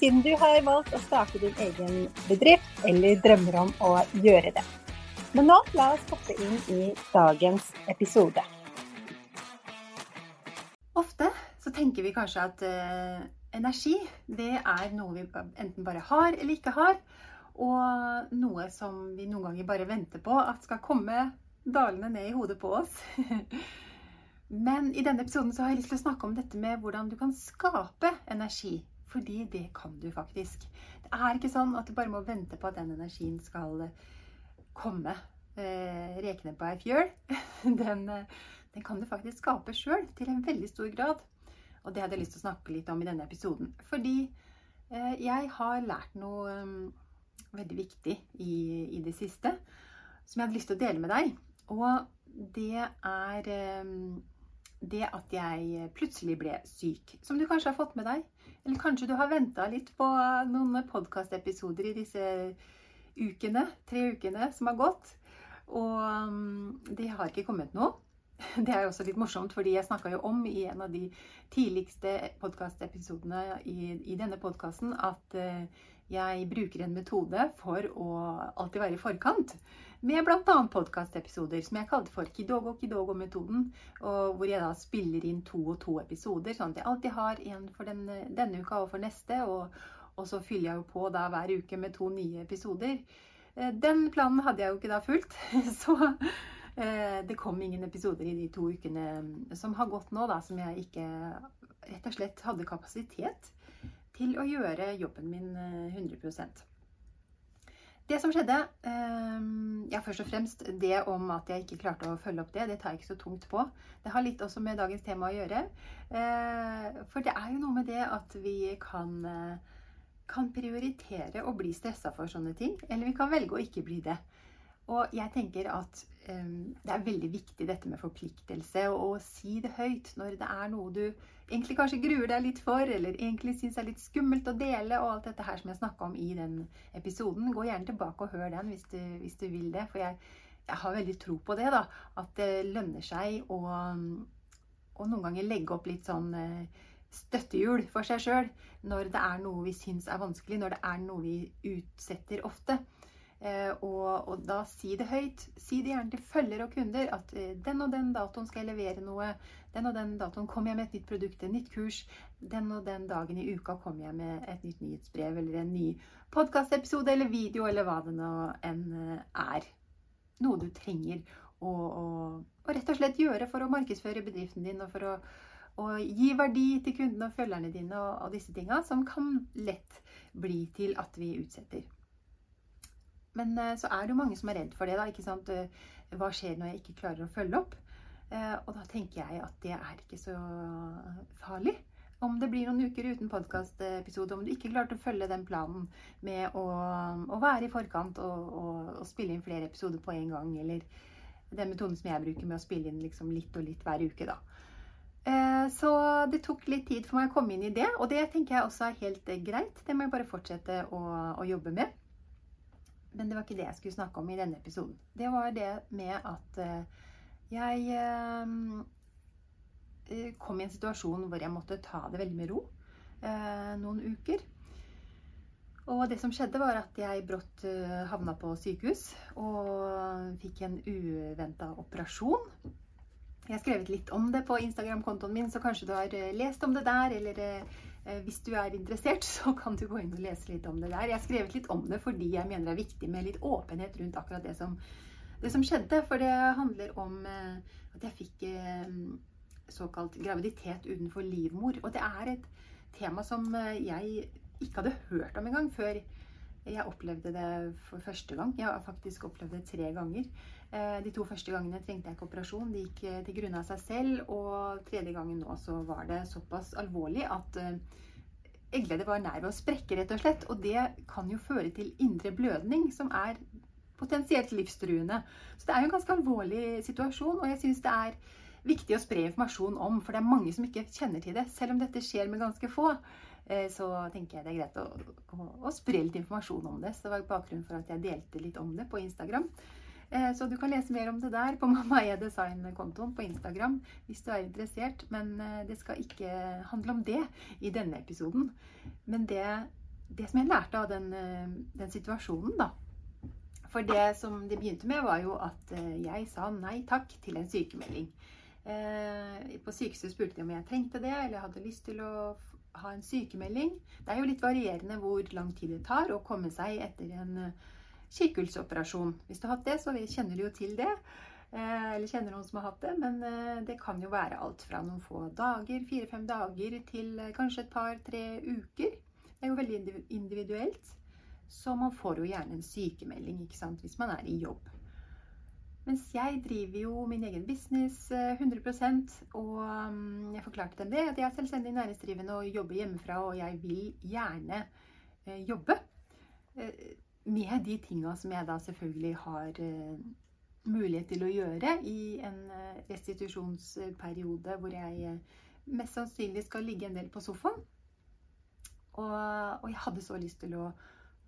siden du har valgt å starte din egen bedrift eller drømmer om å gjøre det. Men nå la oss hoppe inn i dagens episode. Ofte så tenker vi kanskje at uh, energi det er noe vi enten bare har eller ikke har. Og noe som vi noen ganger bare venter på at skal komme dalende ned i hodet på oss. Men i denne episoden så har jeg lyst til å snakke om dette med hvordan du kan skape energi fordi det kan du faktisk. Det er ikke sånn at du bare må vente på at den energien skal komme eh, rekende på ei fjøl. Den, eh, den, kan du faktisk skape sjøl til en veldig stor grad. Og det hadde jeg lyst til å snakke litt om i denne episoden. Fordi eh, jeg har lært noe um, veldig viktig i, i, det siste som jeg hadde lyst til å dele med deg. Og det er um, det at jeg plutselig ble syk, som du kanskje har fått med deg. Eller kanskje du har venta litt på noen podkastepisoder i disse ukene, tre ukene som har gått. Og um, det har ikke kommet noe. Det er jo også litt morsomt, fordi jeg snakka jo om i en av de tidligste podkastepisodene i, i, denne podkasten at uh, jeg bruker en metode for å alltid være i forkant med bl.a. podkastepisoder som jeg kalte for Kidogo Kidogo-metoden. Hvor jeg da spiller inn to og to episoder, sånn at jeg alltid har en for denne, denne uka og for neste. Og, og, så fyller jeg jo på da hver uke med to nye episoder. Eh, den planen hadde jeg jo ikke da fulgt, så eh, det kom ingen episoder i de to ukene som har gått nå, da, som jeg ikke rett og slett hadde kapasitet til å gjøre jobben min 100 eh, det som skjedde ehm, Ja, først og fremst det om at jeg ikke klarte å følge opp det, det tar jeg ikke så tungt på. Det har litt også med dagens tema å gjøre. Eh, for det er jo noe med det at vi kan, eh, kan prioritere å bli stressa for sånne ting. Eller vi kan velge å ikke bli det. Og jeg tenker at um, det er veldig viktig dette med forpliktelse, og å si det høyt når det er noe du egentlig kanskje gruer deg litt for, eller egentlig syns er litt skummelt å dele, og alt dette her som jeg snakka om i den episoden. Gå gjerne tilbake og hør den hvis du, hvis du vil det. For jeg, jeg, har veldig tro på det, da. At det lønner seg å, å noen ganger legge opp litt sånn eh, støttehjul for seg sjøl når det er noe vi syns er vanskelig, når det er noe vi utsetter ofte. Eh, og, og, da si det høyt. Si det gjerne til følgere og kunder at eh, den og den datoen skal jeg levere noe. Den og den datoen kommer jeg med et nytt produkt, et nytt kurs. Den og den dagen i uka kommer jeg med et nytt nyhetsbrev eller en ny podkastepisode eller video eller hva det nå enn eh, er. Noe du trenger å, å, å, rett og slett gjøre for å markedsføre bedriften din og for å, og gi verdi til kundene og følgerne dine og, og disse tinga, som kan lett bli til at vi utsetter. Men eh, så er det jo mange som er redd for det. da, ikke sant? Eh, hva skjer når jeg ikke klarer å følge opp? Eh, og da tenker jeg at det er ikke så farlig. Om det blir noen uker uten podkastepisode, om du ikke klarte å følge den planen med å, å være i forkant og, og, og, spille inn flere episoder på en gang, eller den metoden som jeg bruker med å spille inn liksom litt og litt hver uke, da. Så det tok litt tid for meg å komme inn i det, og det tenker jeg også er helt greit. Det må jeg bare fortsette å, å jobbe med. Men det var ikke det jeg skulle snakke om i denne episoden. Det var det med at eh, jeg eh, eh, kom i en situasjon hvor jeg måtte ta det veldig med ro noen uker. Og det som skjedde, var at jeg brått havna på sykehus og fikk en uventa operasjon. Jeg har skrevet litt om det på Instagram-kontoen min, så kanskje du har lest om det der, eller hvis du er interessert, så kan du gå inn og lese litt om det der. Jeg har skrevet litt om det fordi jeg mener det er viktig med litt åpenhet rundt akkurat det som, det som skjedde. For det handler om eh, at jeg fikk eh, såkalt graviditet utenfor livmor. Og det er et tema som jeg ikke hadde hørt om engang før jeg opplevde det for første gang. Jeg har faktisk opplevd det tre ganger. De to første gangene trengte jeg ikke operasjon. De gikk til grunne av seg selv. Og tredje gangen nå så var det såpass alvorlig at eggleddet var nær ved å sprekke, rett og slett. Og det kan jo føre til indre blødning, som er potensielt livstruende. Så det er jo en ganske alvorlig situasjon, og jeg syns det er viktig å spre informasjon om, for det er mange som ikke kjenner til det. Selv om dette skjer med ganske få, eh, så tenker jeg det er greit å, å, å spre litt informasjon om det. Så det var bakgrunnen for at jeg delte litt om det på Instagram. Eh, så du kan lese mer om det der på Mamma Design-kontoen på Instagram hvis du er interessert. Men eh, det skal ikke handle om det i denne episoden. Men det, det som jeg lærte av den, eh, den, situasjonen, da For det som det begynte med, var jo at jeg sa nei takk til en sykemelding. På sykehuset spurte de om jeg trengte det, eller jeg hadde lyst til å ha en sykemelding. Det er jo litt varierende hvor lang tid det tar å komme seg etter en kikhullsoperasjon. Hvis du har hatt det, så kjenner du jo til det. Eh, eller kjenner noen som har hatt det. Men eh, det kan jo være alt fra noen få dager, fire-fem dager, til eh, kanskje et par-tre uker. Det er jo veldig individuelt. Så man får jo gjerne en sykemelding ikke sant, hvis man er i jobb. Mens jeg driver jo min egen business 100% og mm, jeg forklarte dem det. At jeg er selvstendig næringsdrivende og jobber hjemmefra, og jeg vil gjerne jobbe med de tinga som jeg da selvfølgelig har uh, mulighet til å gjøre i en uh, restitusjonsperiode hvor jeg uh, mest sannsynlig skal ligge en del på sofaen. Og, og, jeg hadde så lyst til å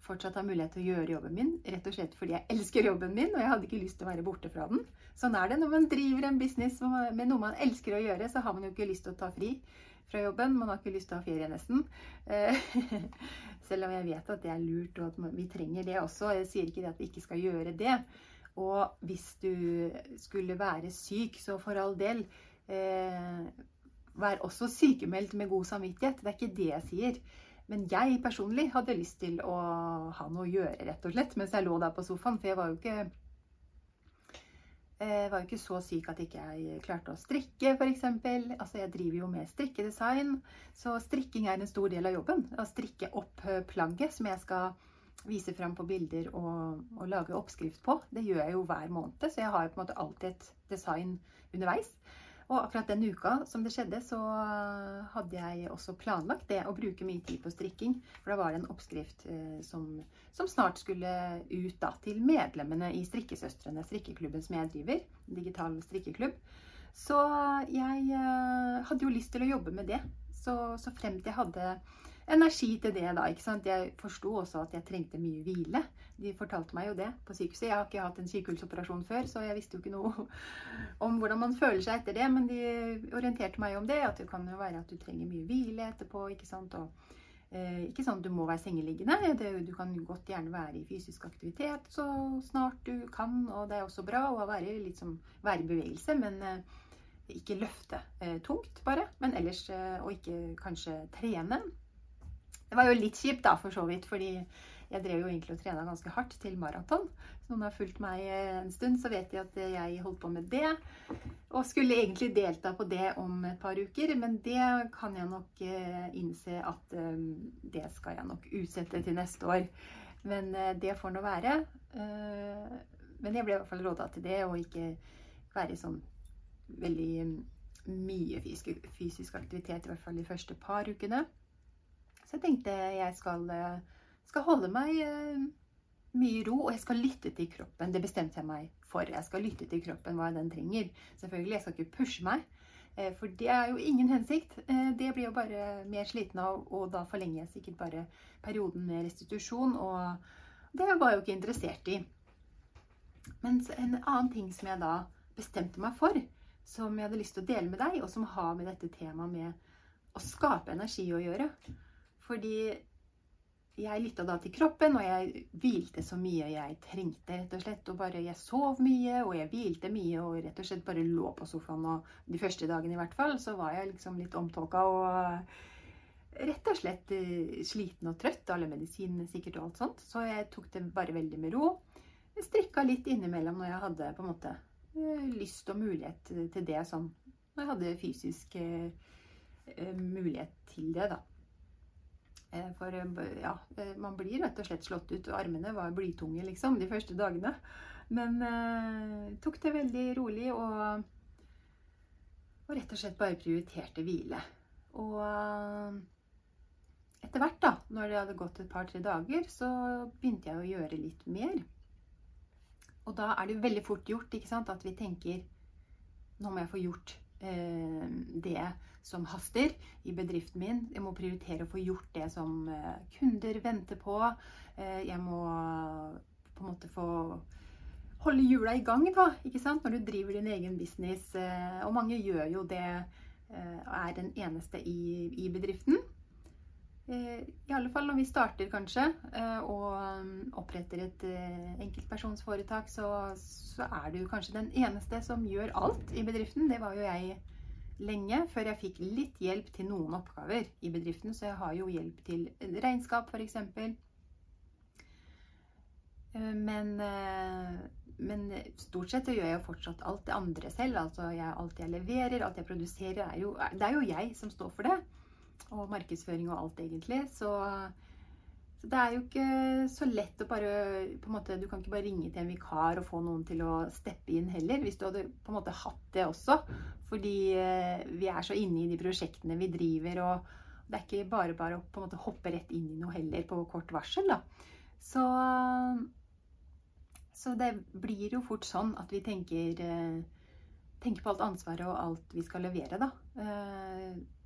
fortsatt ha mulighet til å gjøre jobben min, rett og slett fordi jeg elsker jobben min, og jeg hadde ikke lyst til å være borte fra den. Sånn er det når man driver en business med noe man elsker å gjøre, så har man jo ikke lyst til å ta fri fra jobben. Man har ikke lyst til å ha ferie, nesten. Eh, selv om jeg vet at det er lurt, og at vi trenger det også. Jeg sier ikke det at vi ikke skal gjøre det. Og hvis du skulle være syk, så for all del eh, Vær også sykemeldt med god samvittighet. Det er ikke det jeg sier. Men jeg personlig hadde lyst til å ha noe å gjøre, rett og slett, mens jeg lå der på sofaen. For jeg var jo ikke jeg var jo ikke så syk at ikke jeg klarte å strikke, f.eks. Altså, jeg driver jo med strikkedesign, så strikking er en stor del av jobben. Å strikke opp eh, plagget som jeg skal vise fram på bilder og, og, lage oppskrift på. Det gjør jeg jo hver måned, så jeg har på en måte alltid et design underveis. Og akkurat den uka som det skjedde, så hadde jeg også planlagt det å bruke mye tid på strikking. For da var det en oppskrift eh, som, som, snart skulle ut da, til medlemmene i Strikkesøstrene, strikkeklubben som jeg driver. Digital strikkeklubb. Så jeg eh, hadde jo lyst til å jobbe med det. Så, så fremt jeg hadde energi til det da. ikke sant? Jeg forsto også at jeg trengte mye hvile. De fortalte meg jo det på sykehuset. Jeg har ikke hatt en sykehusoperasjon før, så jeg visste jo ikke noe om hvordan man føler seg etter det. Men de orienterte meg om det, at det kan jo være at du trenger mye hvile etterpå. ikke sant? Og eh, ikke sånn at du må være sengeliggende. Det, du kan godt gjerne være i fysisk aktivitet så snart du kan. Og det er også bra å være, liksom, være i bevegelse, men eh, ikke løfte eh, tungt, bare. Men ellers, eh, og ikke kanskje trene. Det var jo litt kjipt, da, for så vidt, fordi jeg drev jo egentlig og trena ganske hardt til maraton. Så noen har fulgt meg en stund, så vet de at jeg holdt på med det. Og skulle egentlig delta på det om et par uker, men det kan jeg nok eh, innse at eh, det skal jeg nok utsette til neste år. Men eh, det får nå være. Men jeg ble i hvert fall råda til det, og ikke være sånn veldig mye fysisk aktivitet, i hvert fall de første par ukene. Så jeg tenkte jeg skal, eh, skal holde meg eh, mye ro, og jeg skal lytte til kroppen. Det bestemte jeg meg for. Jeg skal lytte til kroppen, hva den trenger. Selvfølgelig, jeg skal ikke pushe meg. Eh, for det er jo ingen hensikt. Det blir jo bare mer sliten av, og da forlenger jeg sikkert bare perioden med restitusjon. Og det var jeg jo ikke interessert i. Mens en annen ting som jeg da bestemte meg for, som jeg hadde lyst til å dele med deg, og som har med dette temaet med å skape energi å gjøre, fordi jeg lytta da til kroppen, og jeg hvilte så mye jeg trengte, rett og slett. Og bare jeg sov mye, og jeg hvilte mye, og rett og slett bare lå på sofaen. Og de første dagene i hvert fall, så var jeg liksom litt omtåka og rett og slett eh, sliten og trøtt. Alle medisinene sikkert og alt sånt. Så jeg tok det bare veldig med ro. Jeg strikka litt innimellom når jeg hadde på en måte eh, lyst og mulighet til det sånn. Når jeg hadde fysisk eh, mulighet til det, da. Eh, for eh, ja, eh, man blir rett og slett slått ut. Armene var blytunge liksom, de første dagene. Men eh, tok det veldig rolig og, og rett og slett bare prioriterte hvile. Og etter når det hadde gått et par-tre dager, så begynte jeg å gjøre litt mer. Og da er det veldig fort gjort ikke sant, at vi tenker nå må jeg få gjort det som haster i bedriften min. Jeg må prioritere å få gjort det som eh, kunder venter på. Eh, jeg må på en måte få holde hjula i gang da, ikke sant? når du driver din egen business. Eh, og mange gjør jo det eh, og er den eneste i, i bedriften. Eh, I alle fall når vi starter, kanskje, eh, og um, oppretter et eh, enkeltpersonsforetak, så, så er du kanskje den eneste som gjør alt i bedriften. Det var jo jeg lenge, før jeg fikk litt hjelp til noen oppgaver i bedriften. Så jeg har jo hjelp til regnskap, f.eks. Men, men stort sett så gjør jeg jo fortsatt alt det andre selv. Altså jeg, alt jeg leverer, alt jeg produserer, er jo, det er jo jeg som står for det og markedsføring og alt, egentlig. Så, så, det er jo ikke så lett å bare på en måte, Du kan ikke bare ringe til en vikar og få noen til å steppe inn heller, hvis du hadde på en måte hatt det også. Fordi eh, vi er så inne i de prosjektene vi driver, og det er ikke bare bare å på en måte hoppe rett inn i noe heller på kort varsel. da. Så, så det blir jo fort sånn at vi tenker, eh, tenker på alt ansvaret og alt vi skal levere, da.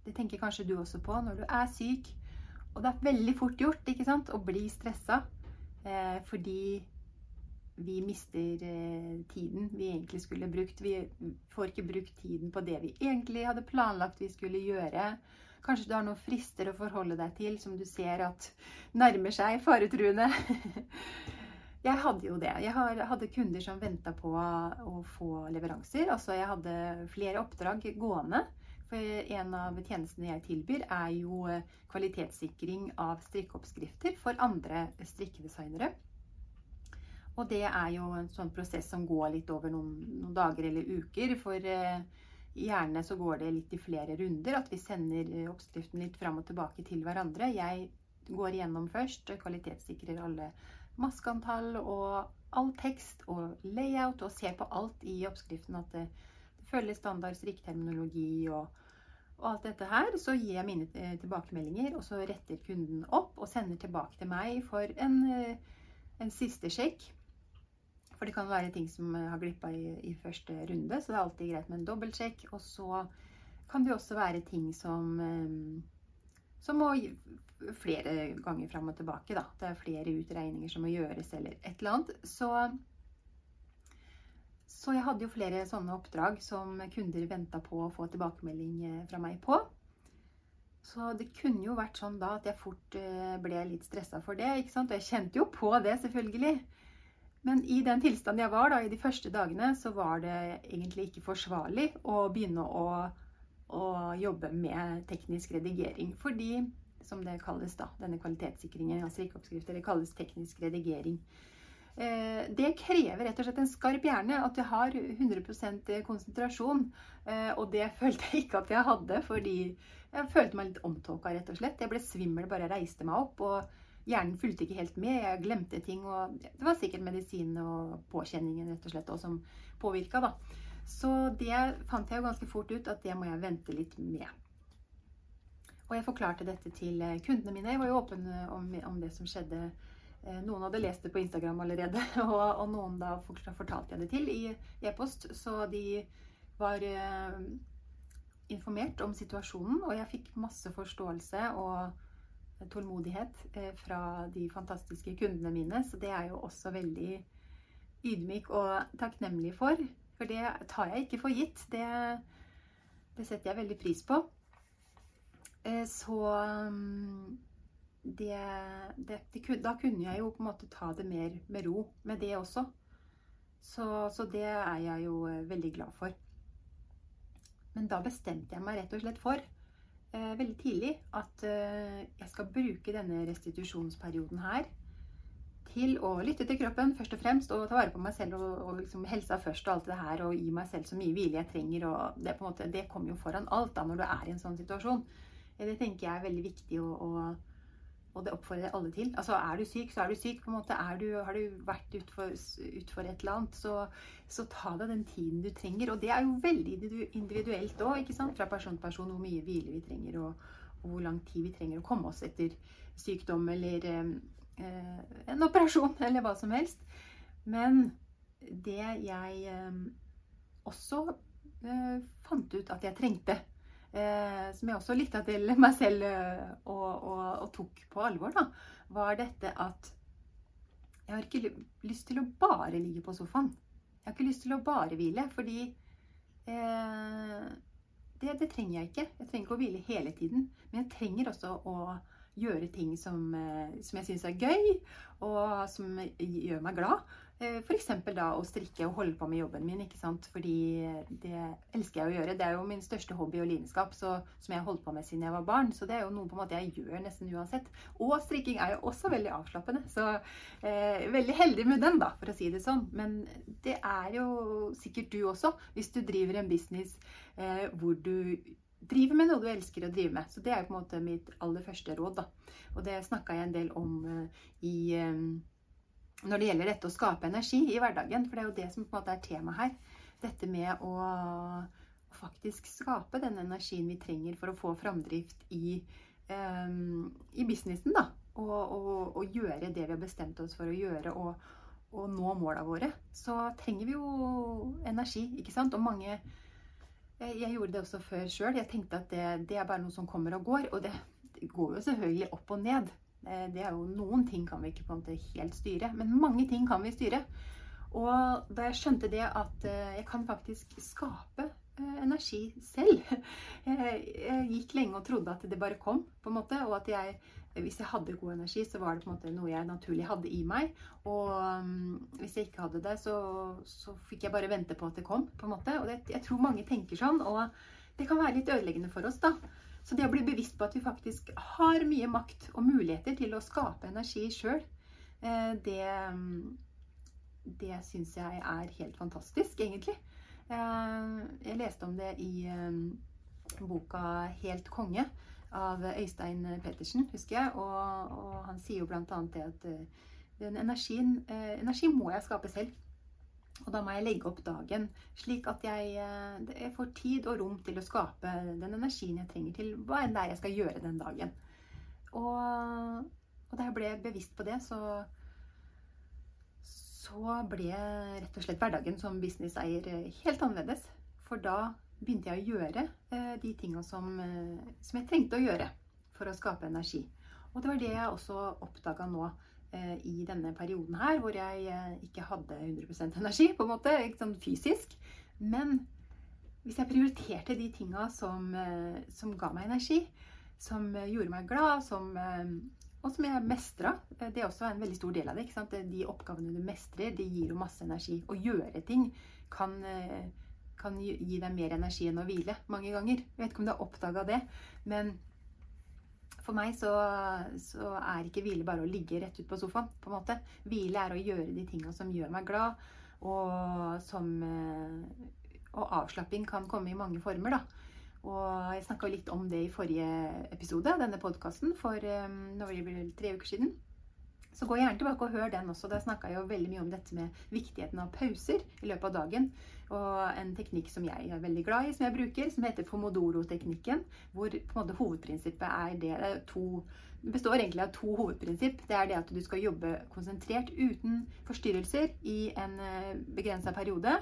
Det tenker kanskje du også på når du er syk. Og det er veldig fort gjort ikke sant, å bli stressa eh, fordi vi mister eh, tiden vi egentlig skulle brukt. Vi får ikke brukt tiden på det vi egentlig hadde planlagt vi skulle gjøre. Kanskje du har noen frister å forholde deg til som du ser at nærmer seg faretruende. Jeg hadde jo det. Jeg hadde kunder som venta på å få leveranser. Altså jeg hadde flere oppdrag gående. For en av tjenestene jeg tilbyr, er jo eh, kvalitetssikring av strikkeoppskrifter for andre strikkedesignere. Og det er jo en sånn prosess som går litt over noen, noen dager eller uker. For eh, gjerne så går det litt i flere runder. At vi sender eh, oppskriften litt fram og tilbake til hverandre. Jeg går igjennom først, kvalitetssikrer alle maskeantall og all tekst og layout, og ser på alt i oppskriften. at det følger standard strikketerminologi og, og, alt dette her. Så gir jeg mine eh, tilbakemeldinger, og så retter kunden opp og sender tilbake til meg for en, eh, en siste sjekk. For det kan være ting som har glippa i, i, første runde, så det er alltid greit med en dobbeltsjekk. Og så kan det også være ting som, eh, som må flere ganger fram og tilbake. Da. Det er flere utregninger som må gjøres, eller et eller annet. Så så jeg hadde jo flere sånne oppdrag som kunder venta på å få tilbakemelding eh, fra meg på. Så det kunne jo vært sånn da at jeg fort eh, ble litt stressa for det. ikke sant? Og jeg kjente jo på det, selvfølgelig. Men i den tilstanden jeg var da, i de første dagene, så var det egentlig ikke forsvarlig å begynne å, å jobbe med teknisk redigering. Fordi, som det kalles da, denne kvalitetssikringen av strikkeoppskrifter, det kalles teknisk redigering. Eh, det krever rett og slett en skarp hjerne, at jeg har 100 konsentrasjon. Eh, og det følte jeg ikke at jeg hadde, fordi jeg følte meg litt omtåka, rett og slett. Jeg ble svimmel bare reiste meg opp, og hjernen fulgte ikke helt med. Jeg glemte ting, og det var sikkert medisinen og påkjenningen rett og slett også, som påvirka, da. Så det fant jeg jo ganske fort ut at det må jeg vente litt med. Og jeg forklarte dette til kundene mine. Jeg var jo åpen om, om det som skjedde Eh, noen hadde lest det på Instagram allerede, og, og noen da fortalte jeg det til i e-post. Så de var eh, informert om situasjonen, og jeg fikk masse forståelse og tålmodighet eh, fra de fantastiske kundene mine. Så det er jo også veldig ydmyk og takknemlig for. For det tar jeg ikke for gitt. Det, det setter jeg veldig pris på. Så mm, det, det, det, Da kunne jeg jo på en måte ta det mer med ro med det også. Så, så, det er jeg jo eh, veldig glad for. Men da bestemte jeg meg rett og slett for, eh, veldig tidlig, at eh, jeg skal bruke denne restitusjonsperioden her til å lytte til kroppen først og fremst, og ta vare på meg selv og, og liksom helsa først og alt det her, og gi meg selv så mye hvile jeg trenger. og Det, på en måte, det kommer jo foran alt da når du er i en sånn situasjon. Det tenker jeg er veldig viktig å, å og det oppfordrer jeg alle til. Altså, Er du syk, så er du syk. på en måte. Du, har du vært utfor, utfor et eller annet, så, så, ta deg den tiden du trenger. Og det er jo veldig individuelt òg, fra person til person, hvor mye hvile vi trenger, og, og hvor lang tid vi trenger å komme oss etter sykdom eller en operasjon eller hva som helst. Men det jeg også fant ut at jeg trengte, som jeg også lytta til meg selv og, og, og, tok på alvor, da, var dette at jeg har ikke lyst til å bare ligge på sofaen. Jeg har ikke lyst til å bare hvile, fordi eh, det, det, trenger jeg ikke. Jeg trenger ikke å hvile hele tiden. Men jeg trenger også å gjøre ting som, eh, som jeg syns er gøy, og som gjør meg glad. Eh, F.eks. da å strikke og holde på med jobben min, ikke sant? fordi det elsker jeg å gjøre. Det er jo min største hobby og lidenskap så, som jeg har holdt på med siden jeg var barn. Så det er jo noe på en måte jeg gjør nesten uansett. Og strikking er jo også veldig avslappende. Så eh, veldig heldig med den, da, for å si det sånn. Men det er jo sikkert du også, hvis du driver en business eh, hvor du driver med noe du elsker å drive med. Så det er jo på en måte mitt aller første råd, da. Og det snakka jeg en del om eh, i eh, når det gjelder dette å skape energi i hverdagen. For det er jo det som på en måte er temaet her. Dette med å, faktisk skape den energien vi trenger for å få framdrift i, um, i businessen. da. Og, og, og, gjøre det vi har bestemt oss for å gjøre, og, og nå måla våre. Så trenger vi jo energi, ikke sant. Og mange Jeg, jeg gjorde det også før sjøl. Jeg tenkte at det, det, er bare noe som kommer og går. Og det, det går jo selvfølgelig opp og ned. Eh, det er jo Noen ting kan vi ikke på en måte helt styre, men mange ting kan vi styre. Og da jeg skjønte det at eh, jeg kan faktisk skape eh, energi selv Jeg gikk lenge og trodde at det bare kom, på en måte, og at jeg hvis jeg hadde god energi, så var det på en måte noe jeg naturlig hadde i meg. Og um, hvis jeg ikke hadde det, så, så, fikk jeg bare vente på at det kom. på en måte. Og det, jeg tror mange tenker sånn, og det kan være litt ødeleggende for oss. da. Så det å bli bevisst på at vi faktisk har mye makt og muligheter til å skape energi sjøl, eh, det, det syns jeg er helt fantastisk, egentlig. Eh, jeg leste om det i eh, boka 'Helt konge' av Øystein Pettersen, husker jeg. Og, og han sier jo bl.a. det at den energien, energi må jeg skape selv. Og da må jeg legge opp dagen slik at jeg, eh, jeg, får tid og rom til å skape den energien jeg trenger til hva enn det er jeg skal gjøre den dagen. Og, og da jeg ble bevisst på det, så, så ble rett og slett hverdagen som businesseier eh, helt annerledes. For da begynte jeg å gjøre eh, de tinga som, som jeg trengte å gjøre for å skape energi. Og det var det jeg også oppdaga nå i denne perioden her, hvor jeg eh, ikke hadde 100% energi, på en måte, ikke sånn fysisk. Men hvis jeg prioriterte de tinga som, eh, som, ga meg energi, som gjorde meg glad, som, og som jeg mestra Det er også en veldig stor del av det. De oppgavene du mestrer, de gir jo masse energi. Å gjøre ting kan, kan gi deg mer energi enn å hvile mange ganger. Jeg vet ikke om du har oppdaga det, men for meg så, så, er ikke hvile bare å ligge rett ut på sofaen. på en måte. Hvile er å gjøre de tinga som gjør meg glad, og som eh, Og avslapping kan komme i mange former, da. Og jeg snakka litt om det i forrige episode, av denne podkasten, for um, nå blir det tre uker siden. Så gå gjerne tilbake og hør den også. Der snakka jeg jo veldig mye om dette med viktigheten av pauser i løpet av dagen. Og en teknikk som jeg er veldig glad i, som jeg bruker, som heter Pomodoro-teknikken. Hvor på en måte hovedprinsippet er det, det er to består egentlig av to hovedprinsipp. Det er det at du skal jobbe konsentrert uten forstyrrelser i en eh, begrensa periode.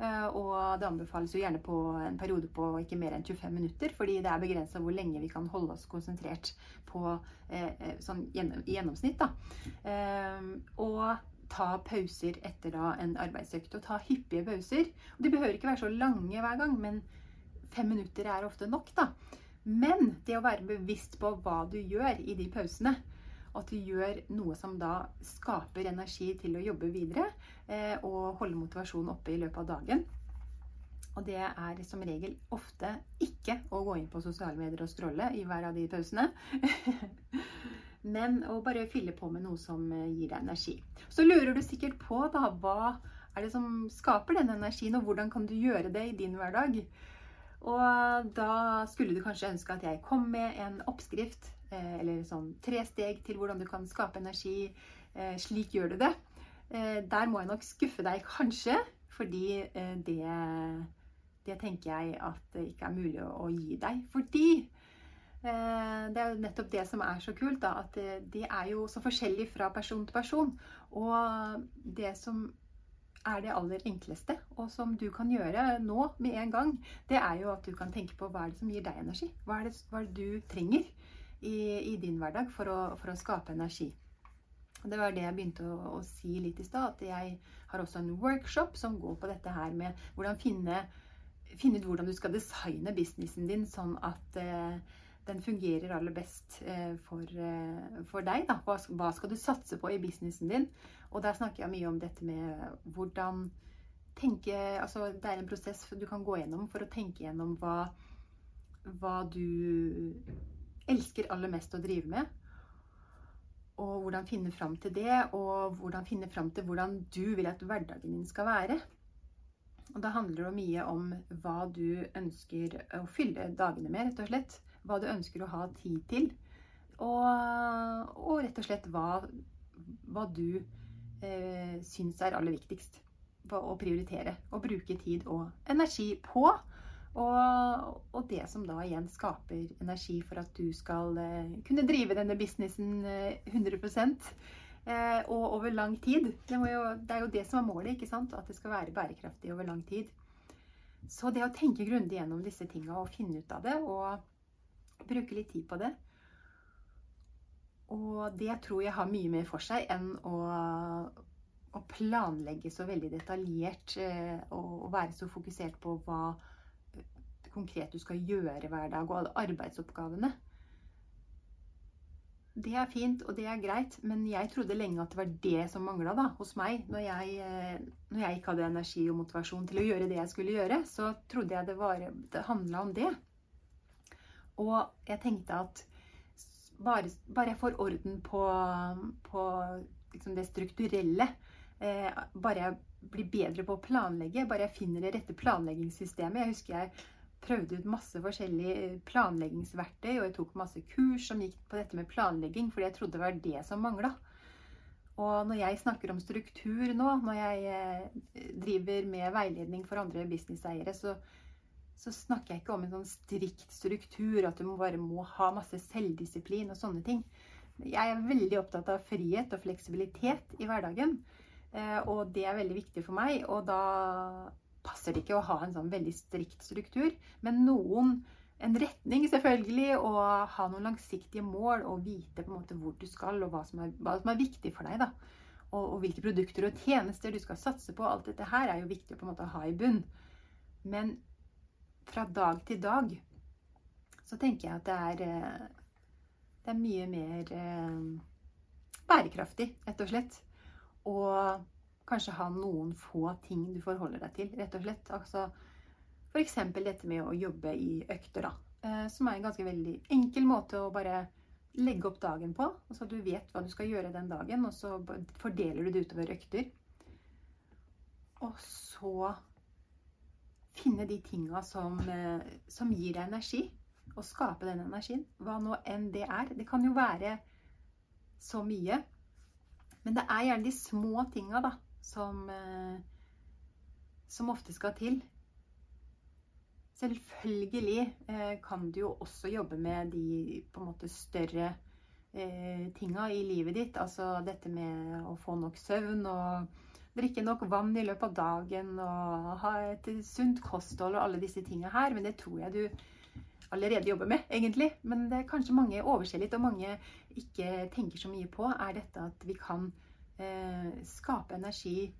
Eh, og det anbefales jo gjerne på en periode på ikke mer enn 25 minutter, fordi det er begrensa hvor lenge vi kan holde oss konsentrert på eh, sånn i gjennomsnitt. Da. Og ta pauser etter da en arbeidsøkt. Og ta hyppige pauser. Og de behøver ikke være så lange hver gang, men fem minutter er ofte nok. da. Men det å være bevisst på hva du gjør i de pausene, at du gjør noe som da skaper energi til å jobbe videre eh, og holde motivasjonen oppe i løpet av dagen. Og det er som regel ofte ikke å gå inn på sosiale medier og stråle i hver av de pausene. Men å bare fylle på med noe som eh, gir deg energi. Så lurer du sikkert på da, hva er det som skaper den energien, og hvordan kan du gjøre det i din hverdag? Og da skulle du kanskje ønske at jeg kom med en oppskrift Eh, eller sånn tre steg til hvordan du kan skape energi. Eh, slik gjør du det. Der må jeg nok skuffe deg, kanskje, fordi det, det tenker jeg at det ikke er mulig å gi deg. Fordi det er jo nettopp det som er så kult, da, at det, det er jo så forskjellige fra person til person. Og det som er det aller enkleste, og som du kan gjøre nå med en gang, det er jo at du kan tenke på hva er det som gir deg energi. Hva er det, hva er det du trenger i, i, din hverdag for å, for å, skape energi. Det var det jeg begynte å, å si litt i stad, at jeg har også en workshop som går på dette her med hvordan finne, finne ut hvordan du skal designe businessen din sånn at eh, den fungerer aller best eh, for, eh, for deg. Da. Hva, hva, skal du satse på i businessen din? Og der snakker jeg mye om dette med hvordan tenke Altså det er en prosess du kan gå gjennom for å tenke gjennom hva, hva du elsker aller mest å drive med. Og hvordan finne fram til det, og hvordan finne fram til hvordan du vil at hverdagen din skal være. Og da handler det mye om hva du ønsker å fylle dagene med, rett og slett. Hva du ønsker å ha tid til. Og, og rett og slett hva, hva du eh, syns er aller viktigst å prioritere. Og bruke tid og energi på. Og, og, det som da igjen skaper energi for at du skal eh, kunne drive denne businessen eh, 100 eh, og over lang tid. Det, jo, det, er jo det som er målet, ikke sant? at det skal være bærekraftig over lang tid. Så det å tenke grundig gjennom disse tinga og finne ut av det og bruke litt tid på det, og det tror jeg har mye mer for seg enn å, å planlegge så veldig detaljert eh, og, være så fokusert på hva eh, konkret du skal gjøre hver dag, og alle arbeidsoppgavene. Det er fint, og det er greit, men jeg trodde lenge at det var det som mangla hos meg. Når jeg, eh, når jeg, ikke hadde energi og motivasjon til å gjøre det jeg skulle gjøre, så trodde jeg det, var, det handla om det. Og jeg tenkte at bare, bare, jeg får orden på, på liksom det strukturelle, eh, bare jeg blir bedre på å planlegge, bare jeg finner det rette planleggingssystemet Jeg husker jeg prøvde ut masse forskjellige planleggingsverktøy, og jeg tok masse kurs som gikk på dette med planlegging, fordi jeg trodde det var det som mangla. Og når jeg snakker om struktur nå, når jeg eh, driver med veiledning for andre businesseiere, så, så snakker jeg ikke om en sånn strikt struktur, at du bare må ha masse selvdisiplin og sånne ting. Jeg er veldig opptatt av frihet og fleksibilitet i hverdagen. Eh, og det er veldig viktig for meg. Og da passer det ikke å ha en sånn veldig strikt struktur. Men noen, en retning selvfølgelig, og ha noen langsiktige mål og vite på en måte hvor du skal, og hva som er, hva som er viktig for deg. da. Og, og, hvilke produkter og tjenester du skal satse på. Alt dette her er jo viktig å på en måte ha i bunn. Men fra dag til dag, så tenker jeg at det er, eh, det er mye mer eh, bærekraftig, rett og slett. Og kanskje ha noen få ting du forholder deg til, rett og slett. Altså, F.eks. dette med å jobbe i økter, da. Eh, som er en ganske veldig enkel måte å bare legge opp dagen på. Så du vet hva du skal gjøre den dagen, og så fordeler du det utover økter. Og så finne de tinga som, eh, som, gir deg energi, og skape den energien. Hva nå enn det er. Det kan jo være så mye. Men det er gjerne de små tinga som, eh, som ofte skal til. Selvfølgelig eh, kan du jo også jobbe med de på en måte større tinga i livet ditt. Altså dette med å få nok søvn og drikke nok vann i løpet av dagen og ha et sunt kosthold og alle disse tingene her. Men det tror jeg du allerede jobber med, egentlig. Men det er kanskje mange overser litt, og mange ikke tenker så mye på, er dette at vi kan eh, skape energi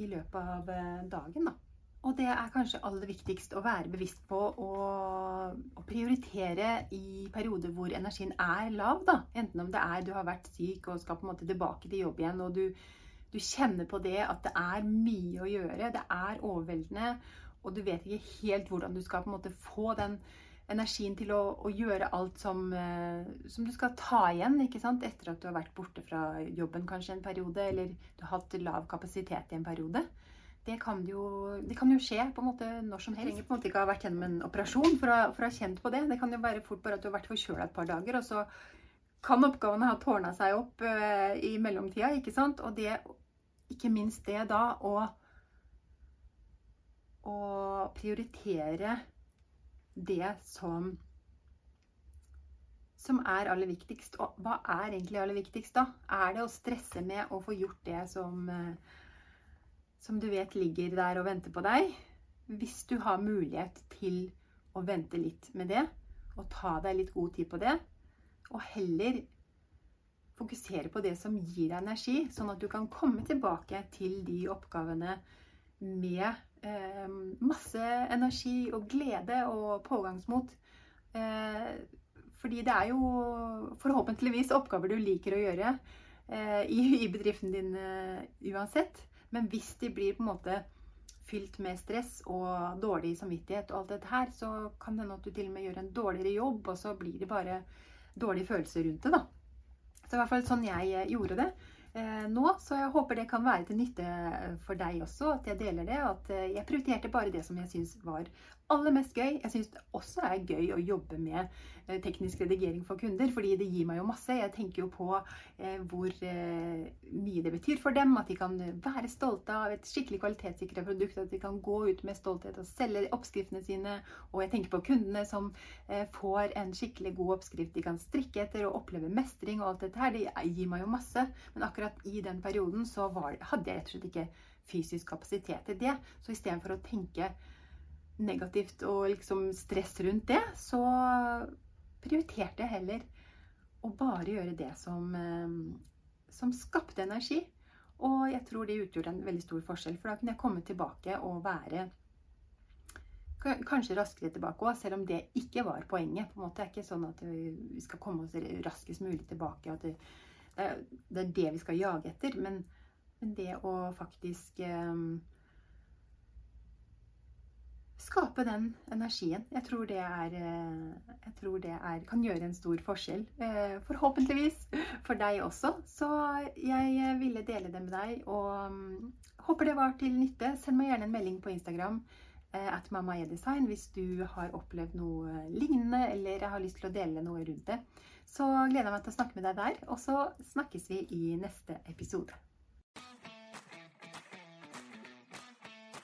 i løpet av eh, dagen, da. Og det er kanskje aller viktigst å være bevisst på å, prioritere i perioder hvor energien er lav. da. Enten om det er du har vært syk og skal på en måte tilbake til jobb igjen, og du du kjenner på det at det er mye å gjøre. Det er overveldende, og du vet ikke helt hvordan du skal på en måte få den energien til å, å gjøre alt som, eh, som, du skal ta igjen ikke sant? etter at du har vært borte fra jobben kanskje en periode, eller du har hatt lav kapasitet i en periode. Det kan, jo, det kan jo skje på en måte når som helst. Du trenger på en måte ikke ha vært gjennom en operasjon for å, for å ha kjent på det. Det kan jo være fort bare at du har vært forkjøla et par dager, og så kan oppgavene ha tårna seg opp uh, i mellomtida. ikke sant? Og det ikke minst det da å, å prioritere det som som er aller viktigst. Og hva er egentlig aller viktigst da? Er det å stresse med å få gjort det som, eh, som du vet ligger der og venter på deg? Hvis du har mulighet til å vente litt med det, og ta deg litt god tid på det, og heller fokusere på det som gir deg energi, sånn at du kan komme tilbake til de oppgavene med eh, masse energi og glede og pågangsmot. Eh, fordi det er jo forhåpentligvis oppgaver du liker å gjøre eh, i, i, bedriften din eh, uansett. Men hvis de blir på en måte fylt med stress og dårlig samvittighet og alt dette her, så kan det hende at du til og med gjør en dårligere jobb, og så blir det bare dårlige følelser rundt det, da. Så i hvert fall sånn jeg eh, gjorde det eh, nå. Så jeg håper det kan være til nytte for deg også, at jeg deler det. At eh, jeg prioriterte bare det som jeg syns var aller mest gøy. Jeg syns det også er gøy å jobbe med eh, teknisk redigering for kunder, fordi det gir meg jo masse. Jeg tenker jo på eh, hvor eh, mye det betyr for dem, at de kan være stolte av et skikkelig kvalitetssikra produkt, at de kan gå ut med stolthet og selge oppskriftene sine. Og jeg tenker på kundene som får en skikkelig god oppskrift de kan strikke etter og oppleve mestring og alt dette her. Det gir meg jo masse. Men akkurat i den perioden så var, hadde jeg rett og slett ikke fysisk kapasitet til det. Så istedenfor å tenke negativt og liksom stress rundt det, så prioriterte jeg heller å bare gjøre det som, eh, som skapte energi. Og jeg tror det utgjorde en veldig stor forskjell, for da kunne jeg komme tilbake og være kanskje raskere tilbake òg, selv om det ikke var poenget. på en måte. Det er ikke sånn at vi skal komme oss raskest mulig tilbake. at det, er det vi skal jage etter. Men det å faktisk um, skape den energien. Jeg tror det, er, eh, jeg tror det er, kan gjøre en stor forskjell. Eh, forhåpentligvis for deg også. Så jeg eh, ville dele det med deg, og mm, håper det var til nytte. Send meg gjerne en melding på Instagram at mamaedesign hvis du har opplevd noe lignende eller har lyst til å dele noe rundt det. Så gleder jeg meg til å snakke med deg der, og så snakkes vi i neste episode.